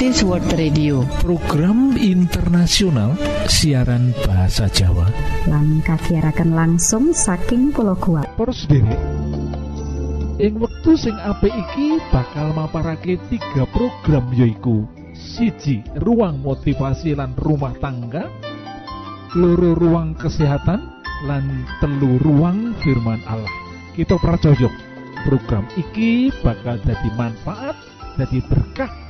Adventist World Radio. Program internasional siaran bahasa Jawa. Lang kasiaraken langsung saking pulau kuat sederek ing wektu sing apik iki bakal maparake tiga program yoiku siji ruang motivasi lan rumah tangga. Loro ruang kesehatan. Lan telu ruang firman Allah. Kita percaya program iki bakal jadi manfaat jadi berkah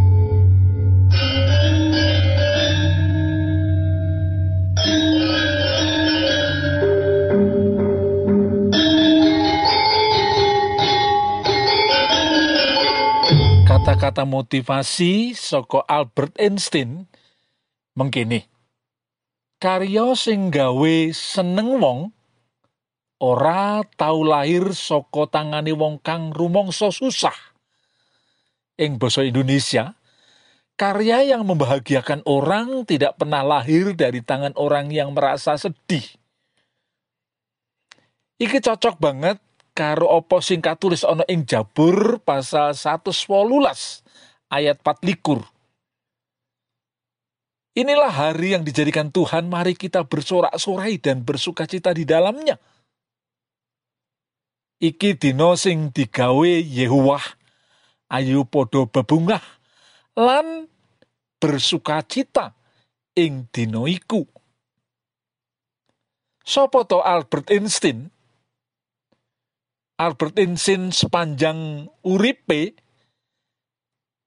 kata-kata motivasi saka Albert Einstein mengkini karya sing gawe seneng wong ora tau lahir saka tangane wong kang rumangsa susah. Ing basa Indonesia karya yang membahagiakan orang tidak pernah lahir dari tangan orang yang merasa sedih. Iki cocok banget karo apa sing katulis ana ing Jabur pasal 118 ayat 24 Inilah hari yang dijadikan Tuhan, mari kita bersorak-sorai dan bersukacita di dalamnya. Iki dino sing digawe Yehuwah, ayu podo bebungah, lan bersukacita ing dino iku. Sopo to Albert Einstein? Albert Einstein sepanjang uripe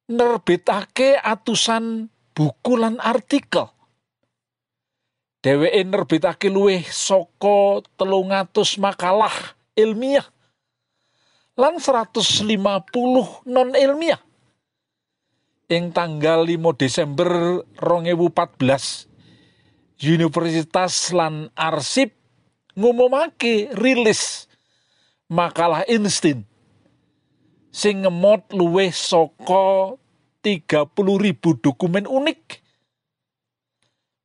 nerbitake atusan buku lan artikel. Dheweke nerbitake luwih saka 300 makalah ilmiah lan 150 non ilmiah. Ing tanggal 5 Desember 2014 Universitas lan Arsip ngumumake rilis makalah Einstein sing ngemot luwih saka 30.000 dokumen unik.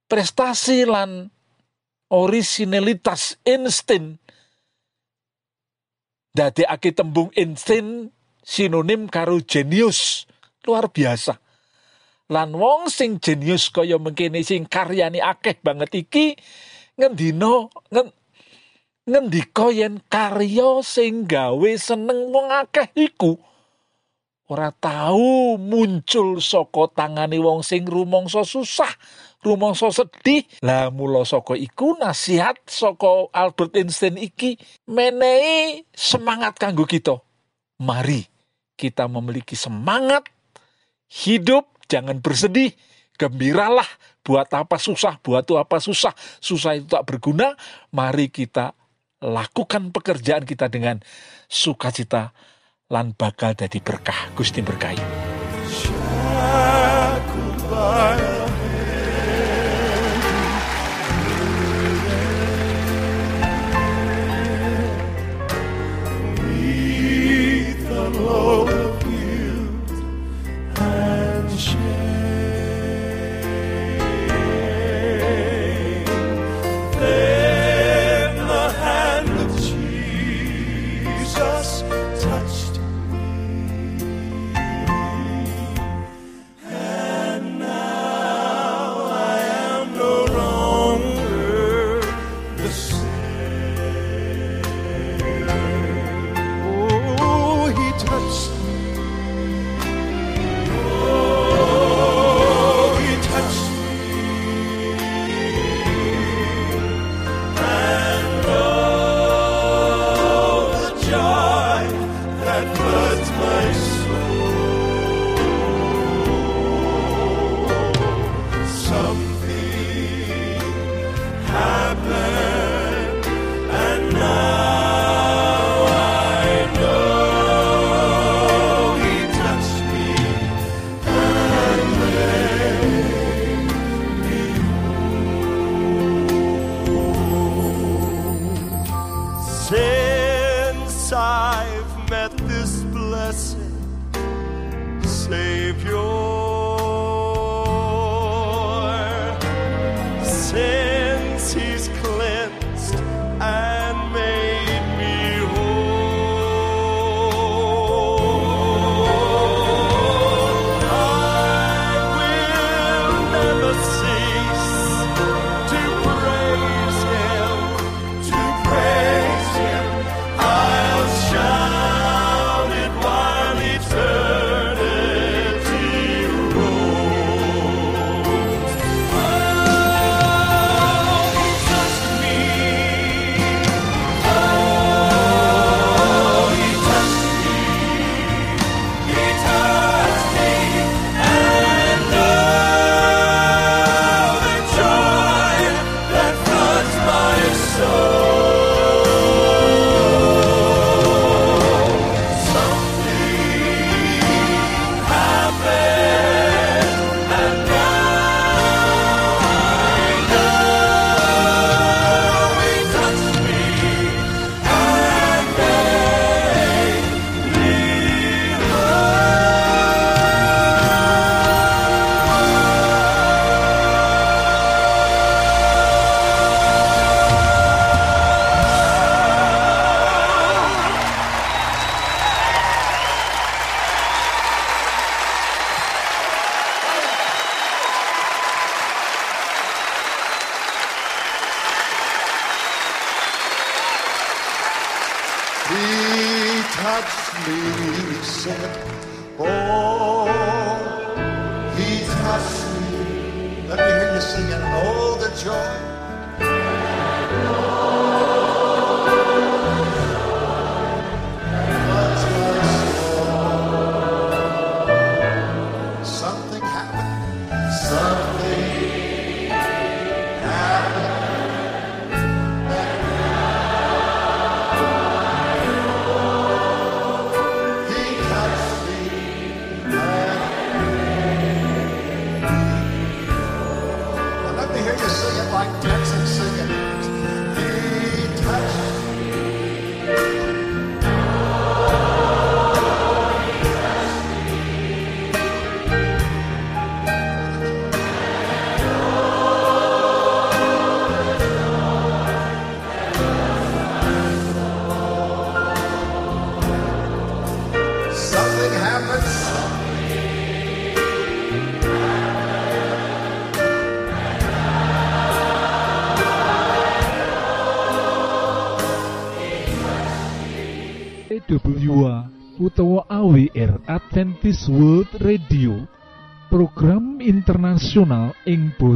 Prestasi lan orisinalitas Einstein dadekake tembung Einstein sinonim karo jenius luar biasa. Lan wong sing jenius kaya mengkene sing karyane akeh banget iki ngendina ngen, ngendika yen karya sing gawe seneng wong akeh iku ora tahu muncul saka tangane wong sing rumangsa susah, rumangsa sedih. Lah mula saka iku nasihat saka Albert Einstein iki menehi semangat kanggo kita. Mari kita memiliki semangat hidup, jangan bersedih, gembiralah. Buat apa susah, buat apa susah, susah itu tak berguna. Mari kita lakukan pekerjaan kita dengan sukacita lan bakal dadi berkah. Gusti berkahi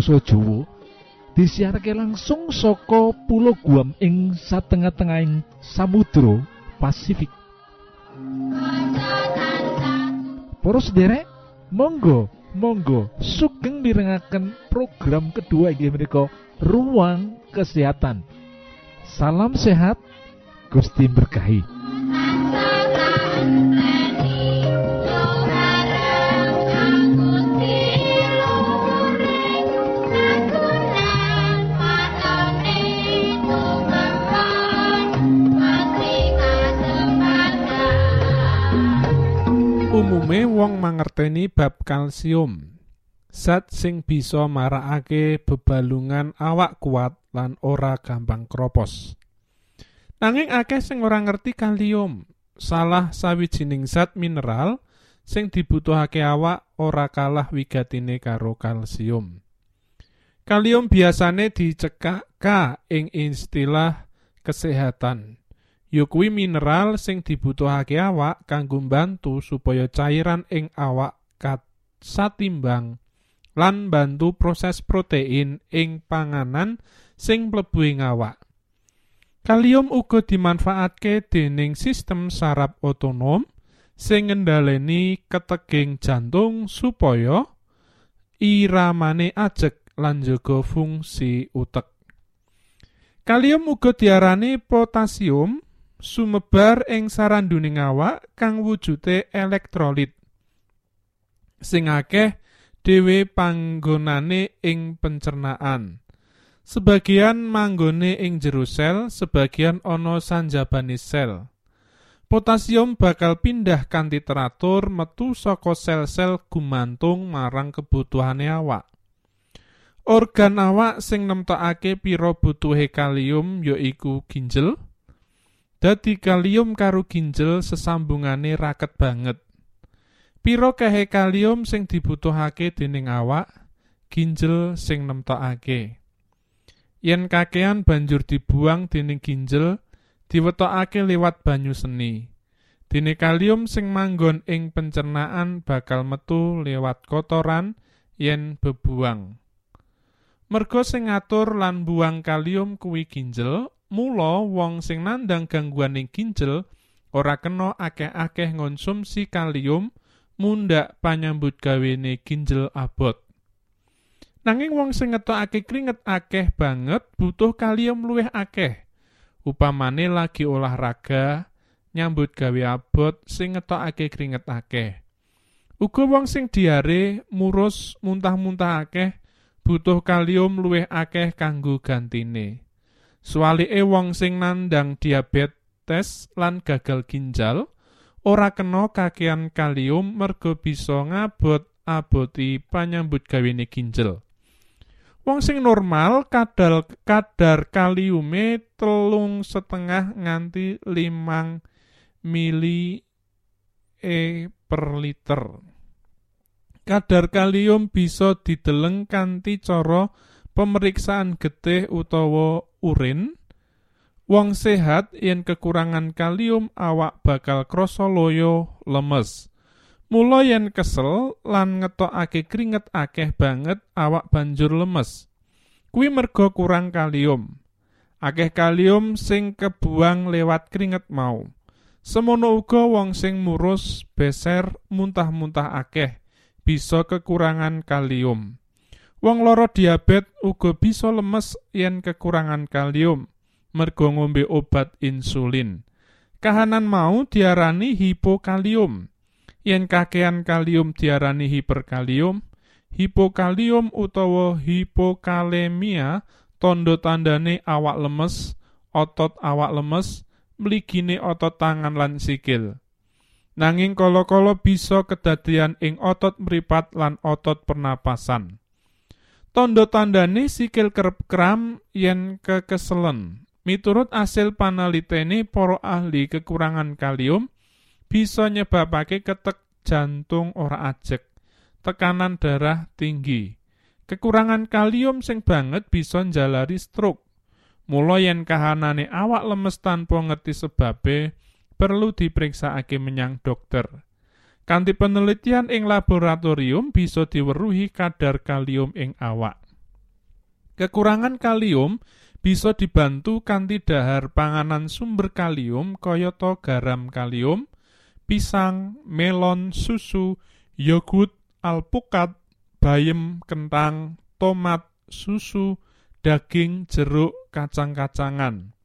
basa Jawa disiharke langsung saka pulau Guam ing satengah-tengahing Samudra Pasifik. Para sederek monggo monggo sugeng mirengaken program kedua inggih menika ruang kesehatan. Salam sehat Gusti berkahi Umume wong mangerteni bab kalsium. Zat sing bisa marakake bebalungan awak kuat lan ora gampang kropos. Nanging akeh sing ora ngerti kalium, salah sawijining zat mineral sing dibutuhake awak ora kalah wigatine karo kalsium. Kalium biasane dicekak K ing istilah kesehatan. Ya kuwi mineral sing dibutuhake awak kanggo mbantu supaya cairan ing awak kat satimbang lan bantu proses protein ing panganan sing mlebu ing awak. Kalium uga dimanfaatke dening sistem saraf otonom sing ngendhaleni keteging jantung supaya iramane ajeg lan njaga fungsi utek. Kalium uga diarani potasium sumebar ing saranduning awak kang wujude elektrolit. Sing akeh dhewe panggonane ing pencernaan. Sebagian manggone ing jero sel, sebagian ana sanjabane sel. Potasium bakal pindah kanthi teratur metu saka sel-sel gumantung marang kebutuhane awak. Organ awak sing nemtokake pira butuhe kalium yaiku ginjel. Dadi kalium karo ginjel sesambungane raket banget. Pira kahe kalium sing dibutuhake dening awak, ginjel sing nemtokake. Yen kakean banjur dibuang dening ginjel, diwetokake liwat banyu seni. Dene kalium sing manggon ing pencernaan bakal metu liwat kotoran yen bebuang. Merga sing ngatur lan buang kalium kuwi ginjel, mula wong sing nandang gangguan ing ginjel ora kena akeh-akeh ngonsumsi kalium mundhak panyambut gawene ginjel abot. Nanging wong sing ngetokake kringet akeh banget butuh kalium luwih akeh. Upamane lagi olahraga, nyambut gawe abot sing ngetokake kringet akeh. Uga wong sing diare, murus, muntah-muntah akeh butuh kalium luwih akeh kanggo gantine. Suwalike wong sing nandang diabetes lan gagal ginjal ora kena kakean kalium merga bisa ngabot aboti panyambut gawene ginjel. Wong sing normal kadal kadar kaliume telung setengah nganti limang mili e per liter. Kadar kalium bisa dideleng kanthi cara pemeriksaan getih utawa urin. Wong sehat yen kekurangan kalium awak bakal krasa loyo lemes. Mula yen kesel lan ngetokake keringet akeh banget awak banjur lemes. Kuwi merga kurang kalium. Akeh kalium sing kebuang lewat keringet mau. Semono uga wong sing murus, beser, muntah-muntah akeh bisa kekurangan kalium. Wong loro diabet uga bisa lemes yen kekurangan kalium. merga ngombe obat insulin. Kahanan mau diarani hipokalium. Yen kakean kalium diarani hiperkalium, hipokalium utawa hipokalemia tondo tandane awak lemes, otot awak lemes, mligine otot tangan lan sikil. Nanging kala-kala bisa kedadian ing otot mripat lan otot pernapasan. Tondo tandane sikil kerep kram yen kekeselen. Miturut asil panalitene para ahli kekurangan kalium bisa nyebabake ketek jantung ora ajek, tekanan darah tinggi. Kekurangan kalium sing banget bisa njalari stroke. Mula yen kahanane awak lemes tanpa ngerti sebabe, perlu diperiksakake menyang dokter. Kanti penelitian ing laboratorium bisa diweruhi kadar kalium ing awak. Kekurangan kalium bisa dibantu kanthi dahar panganan sumber kalium kayata garam kalium, pisang, melon, susu, yogurt, alpukat, bayem, kentang, tomat, susu, daging, jeruk, kacang-kacangan.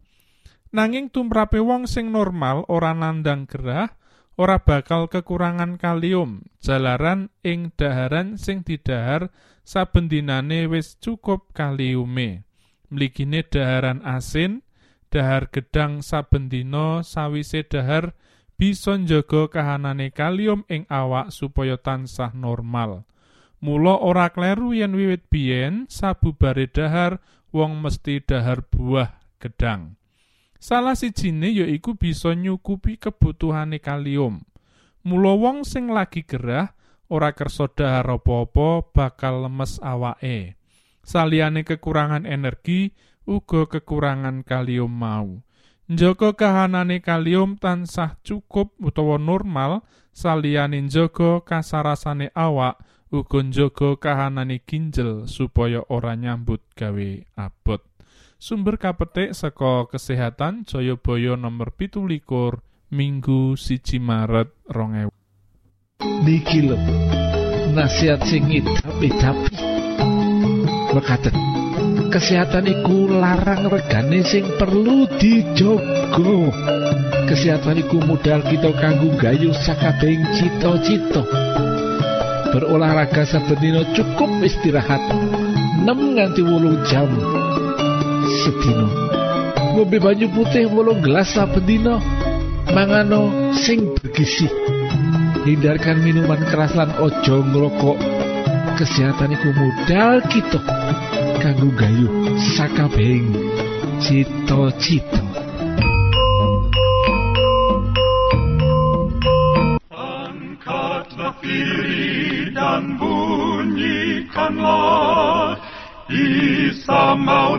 Nanging tumrape wong sing normal ora nandang gerah, ora bakal kekurangan kalium, jalaran ing daharan sing didahar saben dinane wis cukup kaliume. mligine daharan asin, dahar gedang saben dina sawise dahar bisa njaga kahanane kalium ing awak supaya tansah normal. Mula ora kleru yen wiwit biyen sabubare dahar wong mesti dahar buah gedang. Salah sijine yaiku bisa nyukupi kebutuhane kalium. Mula wong sing lagi gerah ora kersa dahar apa-apa bakal lemes awake. saliyane kekurangan energi uga kekurangan kalium mau. Njaga kahanane kalium tansah cukup utawa normal saliyane njaga kasarasane awak uga njaga kahanane ginjel supaya ora nyambut gawe abot. Sumber kapetik saka kesehatan Jayabaya nomor pitulikur Minggu siji Maret rong Niki lho nasihat sing tapi mekaten kesehatan iku larang regane sing perlu dijogo kesehatan iku modal kita kanggo gayu sakabehing cita-cita. Berolahraga saben cukup istirahat 6 nganti wolu jam sedina ngombe banyu putih wolung gelas saben dina mangano sing bergizi hindarkan minuman keras lan ojo ngrokok. Kesehatan iku modal kita kanggo gayu sakabehing cita-cita. Angkatlah diri dan bunyikanlah Isa mau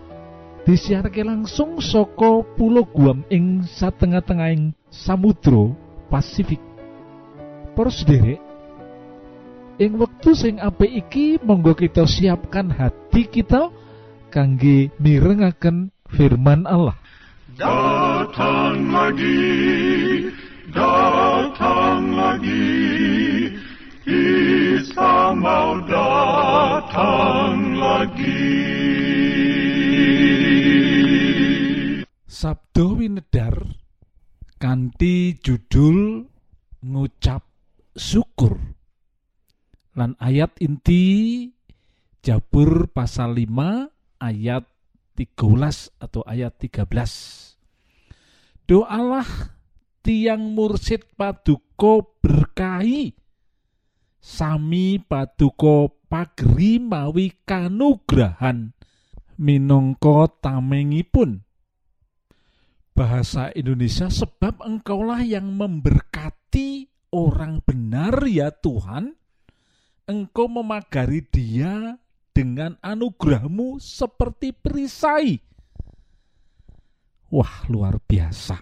disiharke langsung soko pulau Guam ing satengah-tengahing Samudro Pasifik Para sederek, ing wektu sing apik iki monggo kita siapkan hati kita kangge mirengaken firman Allah. Datang lagi, datang lagi, Isa mau datang lagi. Sabdo winedar kanthi judul ngucap syukur. Lan ayat inti Jabur pasal 5 ayat 13 atau ayat 13 Doalah tiang mursid paduka berkahi sami paduka pagri mawi kanugrahan minangka tamengipun bahasa Indonesia sebab engkaulah yang memberkati orang benar ya Tuhan. Engkau memagari dia dengan anugerahmu seperti perisai. Wah luar biasa.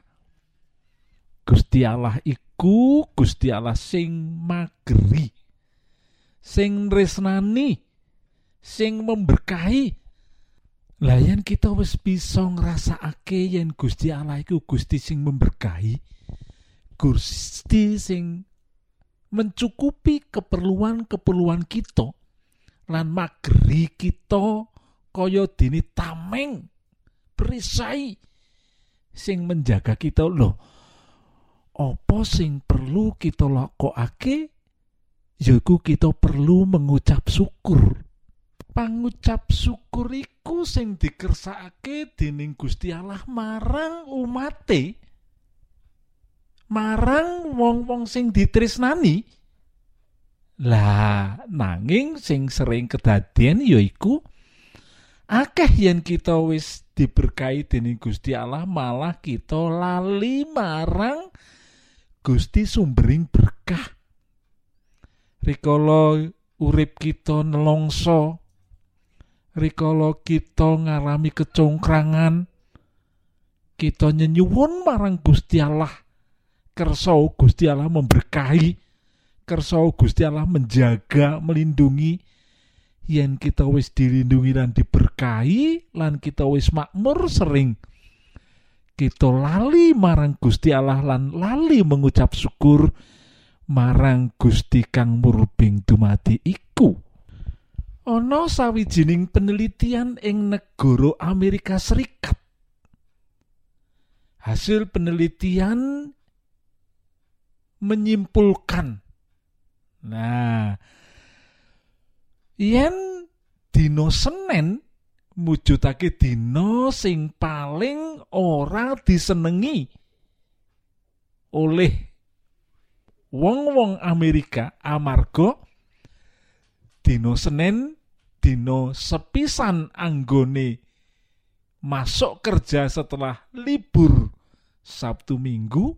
Gusti Allah iku Gusti Allah sing mageri sing resnani sing memberkahi Layan kita wis bisa ngrasakake yen Gusti Allah iku Gusti sing memberkahi Gusti sing mencukupi keperluan-keperluan kita lan mageri kita kaya dene tameng perisai sing menjaga kita. Loh apa sing perlu kita lakokake? Yaiku kita perlu mengucap syukur pangucap syukur iku sing dikersakake dening Gusti Allah. Marang umate marang wong-wong sing ditresnani. Lah nanging sing sering kedadian yaiku akeh yen kita wis diberkahi dening Gusti Allah malah kita lali marang Gusti sumbering berkah. Rikala urip kita nelongso rikala kita ngalami kecongkrangan kita nyenyuwun marang Gusti Allah. Kersa Gusti memberkahi kersa Gusti Allah menjaga melindungi. Yen kita wis dilindungi dan diberkahi lan kita wis makmur sering kita lali marang Gusti Allah lan lali mengucap syukur marang Gusti kang murbing dumadi iku ana sawijining penelitian ing negara Amerika Serikat. Hasil penelitian menyimpulkan Nah, yen dino Senin mujudake dino sing paling ora disenengi oleh wong-wong Amerika amarga dino Senin dino sepisan anggone masuk kerja setelah libur Sabtu Minggu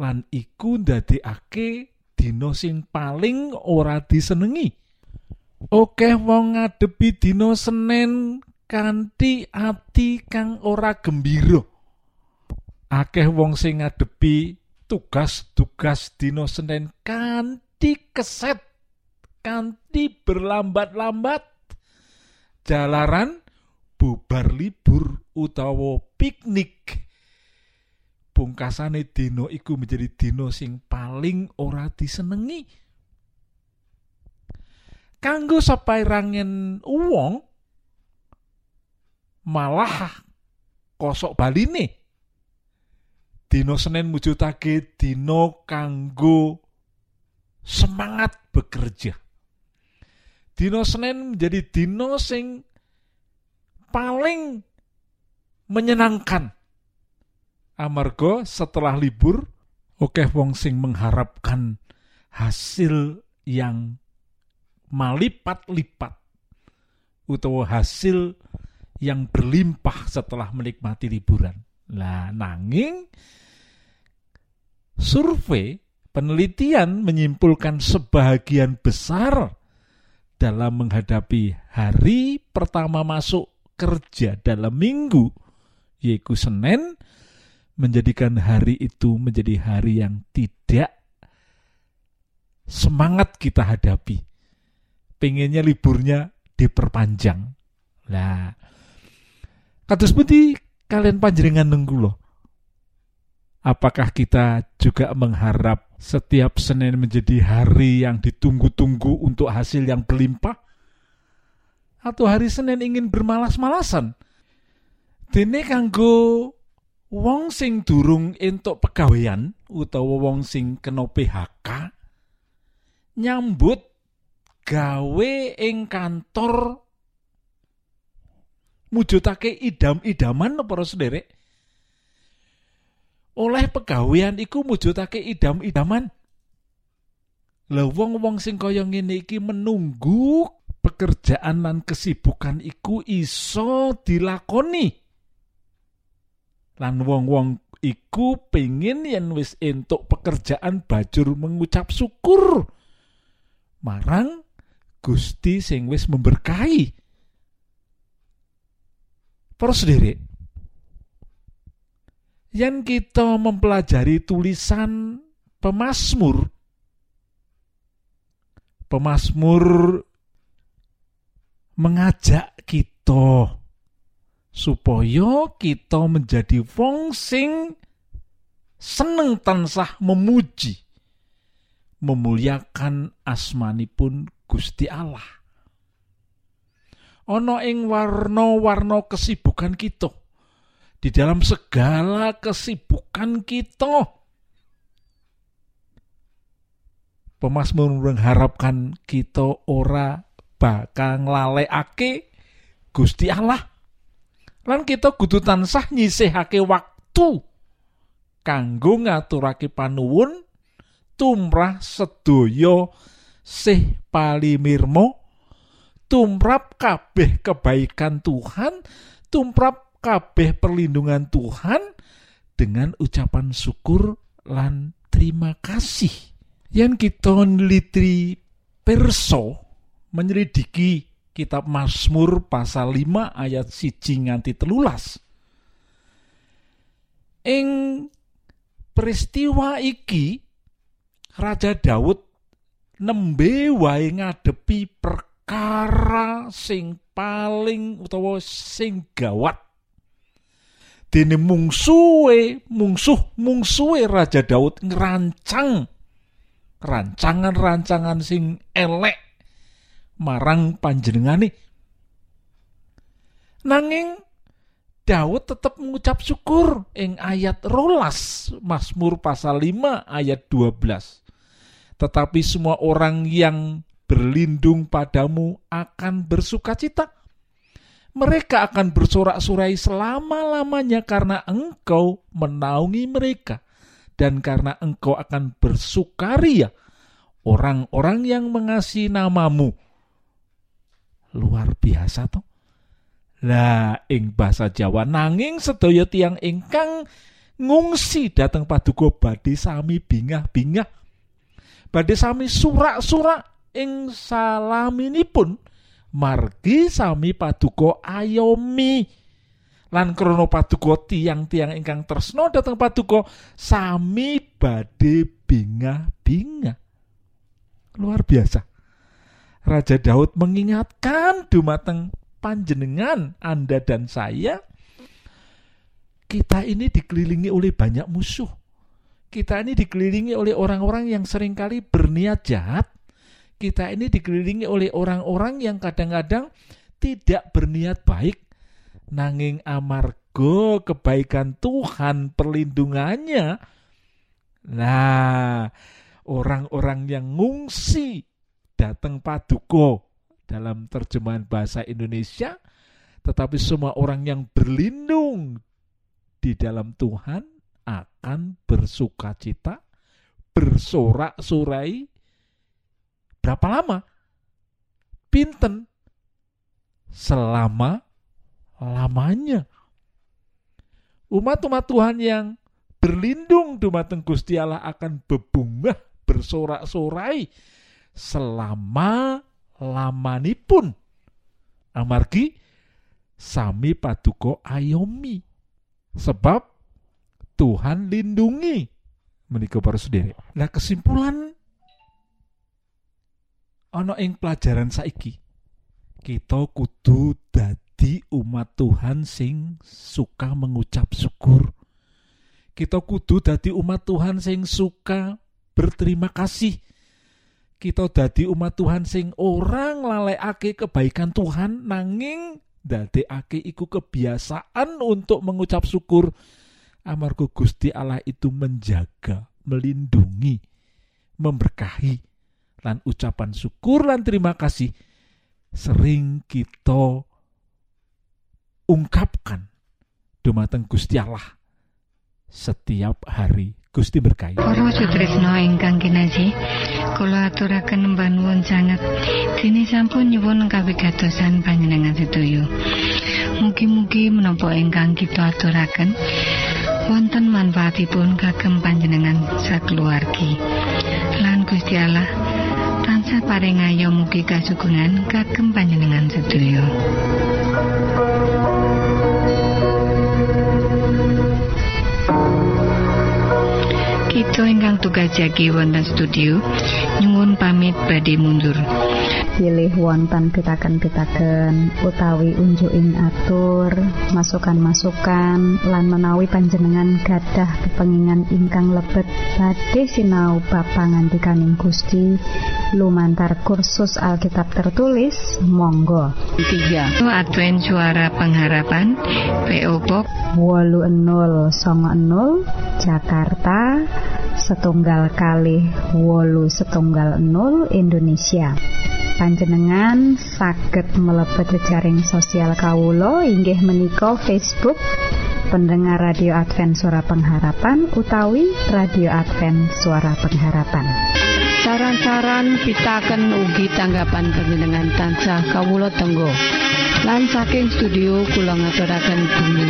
lan iku ndadekake dina sing paling ora disenengi. Oke wong ngadepi dina Senin kanthi ati kang ora gembira. Akeh wong sing ngadepi tugas-tugas dina Senin kanthi keset kanthi berlambat-lambat jalaran bubar libur utawa piknik. Pungkasane dina iku menjadi dina sing paling ora disenengi. Kanggo sapairangen wong malah kosok baline. Dina Senin mujudake dina kanggo semangat bekerja Dino Senin menjadi dino sing paling menyenangkan. Amarga setelah libur, oke wong sing mengharapkan hasil yang malipat-lipat utawa hasil yang berlimpah setelah menikmati liburan. Lah nanging survei penelitian menyimpulkan sebagian besar dalam menghadapi hari pertama masuk kerja dalam minggu, yaitu Senin, menjadikan hari itu menjadi hari yang tidak semangat kita hadapi. Pengennya liburnya diperpanjang. Nah, kados pundi kalian panjenengan nunggu loh. Apakah kita juga mengharap setiap Senin menjadi hari yang ditunggu-tunggu untuk hasil yang berlimpah? Atau hari Senin ingin bermalas-malasan? Dene kanggo wong sing durung entuk pegawaian utawa wong sing kena PHK nyambut gawe ing kantor mujudake idam-idaman para sederek oleh pegawean iku mujudake idam-idaman Lah wong-wong sing kaya ngene iki menunggu pekerjaan lan kesibukan iku iso dilakoni. Lan wong-wong iku pengin yen wis entuk pekerjaan bajur mengucap syukur marang Gusti sing wis memberkahi. Para sederek, yen kita mempelajari tulisan pemasmur, pemasmur mengajak kita supaya kita menjadi wong sing seneng tansah memuji memuliakan asmanipun Gusti Allah. Ana ing warna-warna kesibukan kita di dalam segala kesibukan kita Pemasmur mengharapkan kita ora bakal nglalekake Gusti Allah. Lan kita kudu tansah nyisihake waktu kanggo ngaturake panuwun tumrah sedaya sih palimirmo tumrap kabeh kebaikan Tuhan tumrap kabeh perlindungan Tuhan dengan ucapan syukur lan terima kasih. Yang kita neliti perso menyelidiki kitab Mazmur pasal 5 ayat siji nganti telulas. Ing peristiwa iki Raja Daud nembe wae ngadepi perkara sing paling utawa sing gawat dene mungsuhe mungsuh mungsuhe Raja Daud ngerancang. Rancangan-rancangan sing elek marang panjenengane. Nanging Daud tetap mengucap syukur ing ayat rolas Mazmur pasal 5 ayat 12 tetapi semua orang yang berlindung padamu akan bersuka cita mereka akan bersorak-sorai selama-lamanya karena engkau menaungi mereka dan karena engkau akan bersukaria orang-orang yang mengasihi namamu. Luar biasa toh. Lah ing bahasa Jawa nanging sedaya tiang ingkang ngungsi dateng paduka badhe sami bingah-bingah. Badhe sami surak-surak ing salaminipun margi sami paduka ayomi. Lan krana paduka tiang-tiang ingkang tresno dhateng paduka sami badhe bingah-bingah. Luar biasa. Raja Daud mengingatkan dumateng panjenengan Anda dan saya kita ini dikelilingi oleh banyak musuh. Kita ini dikelilingi oleh orang-orang yang sering kali berniat jahat kita ini dikelilingi oleh orang-orang yang kadang-kadang tidak berniat baik nanging amargo kebaikan Tuhan perlindungannya. Nah orang-orang yang ngungsi datang paduko dalam terjemahan bahasa Indonesia tetapi semua orang yang berlindung di dalam Tuhan akan bersuka cita bersorak-sorai berapa lama pinten selama lamanya. Umat-umat Tuhan yang berlindung dumateng Gusti Allah akan bebungah bersorak-sorai selama lamanipun. Amargi sami paduko ayomi. Sebab Tuhan lindungi menika para sendiri. Nah kesimpulan ana ing pelajaran saiki kita kudu dadi umat Tuhan sing suka mengucap syukur. Kita kudu dadi umat Tuhan sing suka berterima kasih. Kita dadi umat Tuhan sing orang lalekake kebaikan Tuhan nanging dadekake iku kebiasaan untuk mengucap syukur amarga Gusti Allah itu menjaga, melindungi, memberkahi lan ucapan syukur lan terima kasih sering kita ungkapkan dumateng Gusti Allah setiap hari. Gusti berkahi. Para sutresna ingkang kinasih, kula aturaken panuwun sanget dene sampun nyuwun kawigatosan panjenengan sedaya. Mugi-mugi menapa ingkang kita aturaken wonten manfaatipun kagem panjenengan sakeluargi. Lan Gusti Allah tansah paring ayo mugi kasugengan kagem panjenengan sedaya. Kita ingkang tugas jagi wonten studio nyuwun pamit badhe mundur. pilih wonten pitaken-pitaken utawi unjuking atur masukan-masukan lan menawi panjenengan gadah kepengingan ingkang lebet badhe sinau bab pangantikaning Gusti lumantar kursus Alkitab tertulis monggo. 3. Advent Suara Pengharapan PO Box 80 Jakarta setunggal kali wolu setunggal 0 Indonesia. Panjenengan saged mlebet jejaring sosial kawulo inggih menika Facebook pendengar radio Advent suara pengharapan utawi radio Advent suara pengharapan Saran-saran pitaken ugi tanggapan panjenengan tansah kawula tenggo. Lan saking studio kula ngaturaken bumi